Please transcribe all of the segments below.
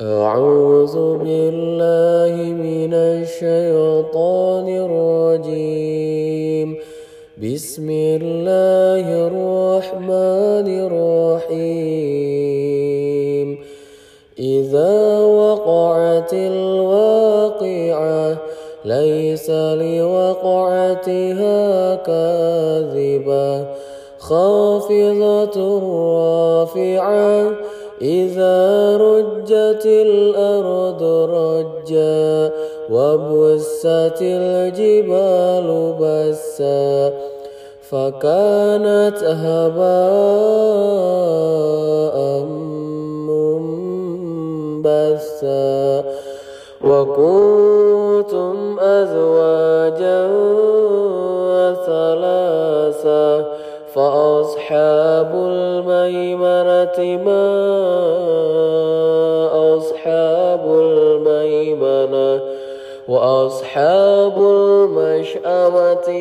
أعوذ بالله من الشيطان الرجيم. بسم الله الرحمن الرحيم. إذا وقعت الواقعة ليس لوقعتها كاذبة. خافضة رافعة إذا رجت الأرض رجا وبست الجبال بسا فكانت هباء منبثا وكنتم أزواجا ثلاثا فأصحاب الميمنة ما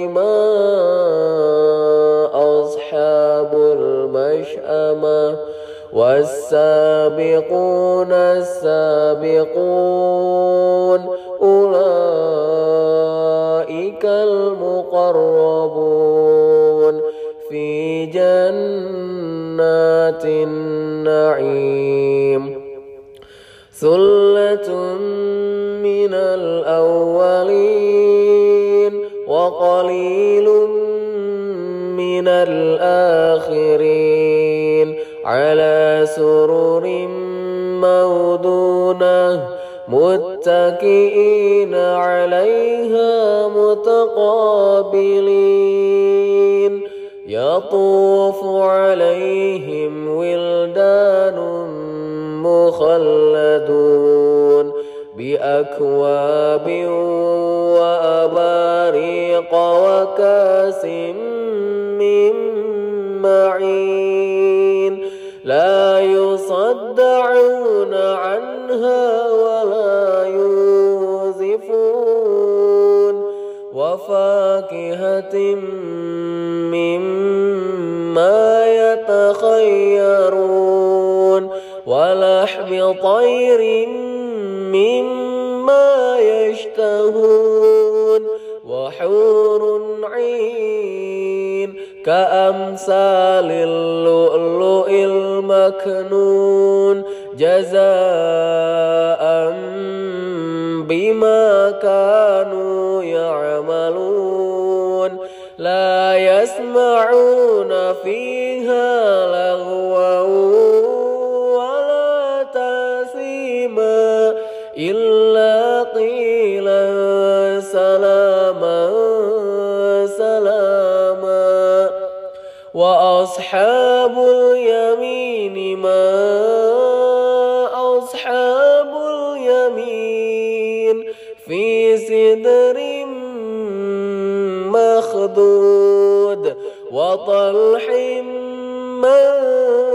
ما أصحاب المشأمة والسابقون السابقون أولئك المقربون في جنات النعيم. ثلة من الأولين وقليل من الآخرين. على سرر مودونة متكئين عليها متقابلين. يطوف عليهم ولدان مخلدون. بأكواب وأباريق وكأس من معين لا يصدعون عنها ولا ينزفون وفاكهة مما يتخيرون ولحم طير مما يشتهون وحور عين كأمثال اللؤلؤ المكنون جزاء بما كانوا يعملون لا يسمعون فيها وأصحاب اليمين ما أصحاب اليمين في سدر مخدود وطلح منضود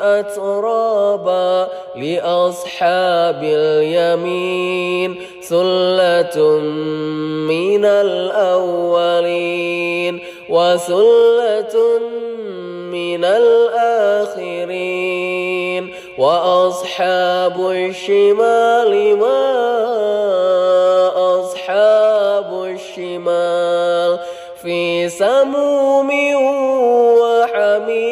أترابا لأصحاب اليمين ثلة من الأولين وثلة من الآخرين وأصحاب الشمال ما أصحاب الشمال في سموم وحميم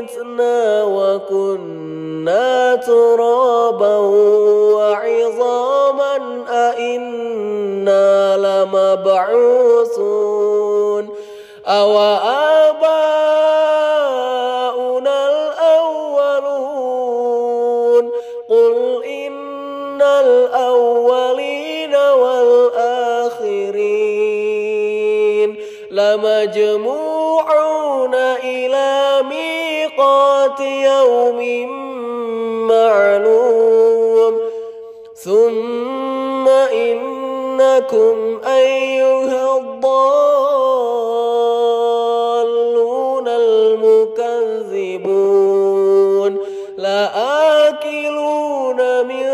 متنا وكنا ترابا وعظاما أئنا لمبعوثون. أو آباؤنا الأولون. قل إن الأولين والآخرين. لمجموعون يوم معلوم. ثم إنكم أيها الضالون المكذبون. لآكلون من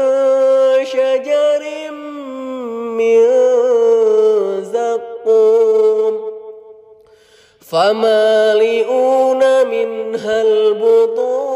شجر من زقوم. فمالئون منها البطون.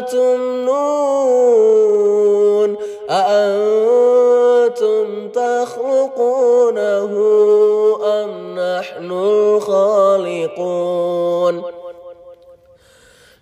تمنون. أأنتم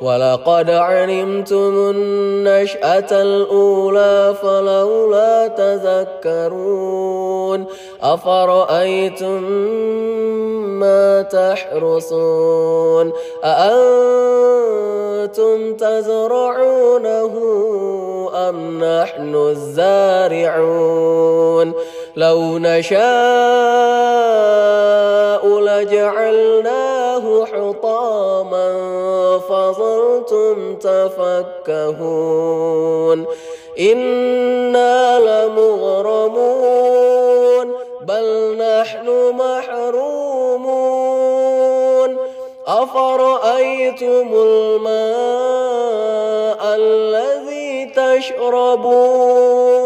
ولقد علمتم النشأة الأولى فلولا تذكرون أفرأيتم ما تحرصون أأنتم تزرعونه أم نحن الزارعون لو نشاء لجعلناه حطاما فظلتم تفكهون إنا لمغرمون بل نحن محرومون أفرأيتم الماء الذي تشربون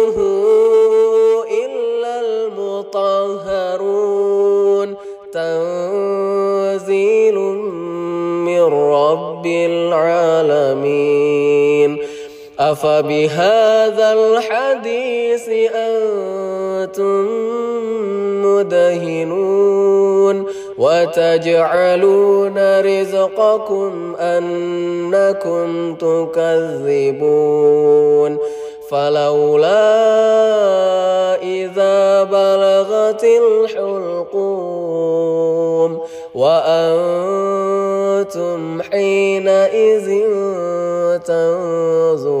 أفبهذا الحديث أنتم مدهنون وتجعلون رزقكم أنكم تكذبون فلولا إذا بلغت الحلقوم وأنتم حينئذ تنظرون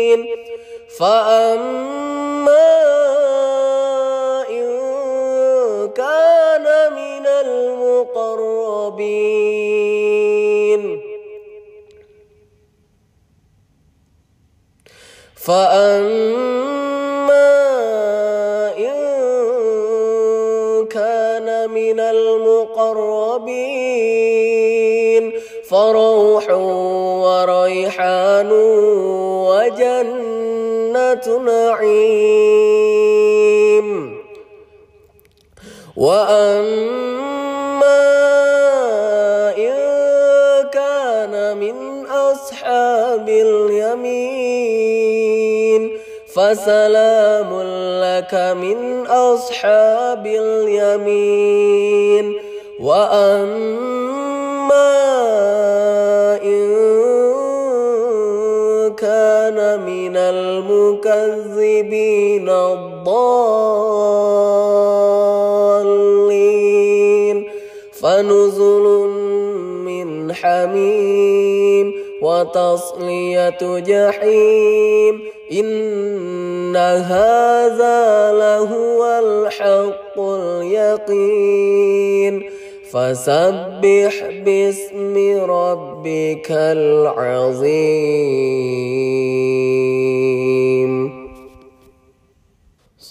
فأما إن كان من المقربين فأما إن كان من المقربين فروح وريحان وجنة نعيم. وأما إن كان من أصحاب اليمين فسلام لك من أصحاب اليمين. وأما المكذبين الضالين. فنزل من حميم وتصلية جحيم. إن هذا لهو الحق اليقين. فسبح باسم ربك العظيم.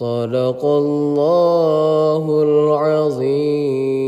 صدق الله العظيم.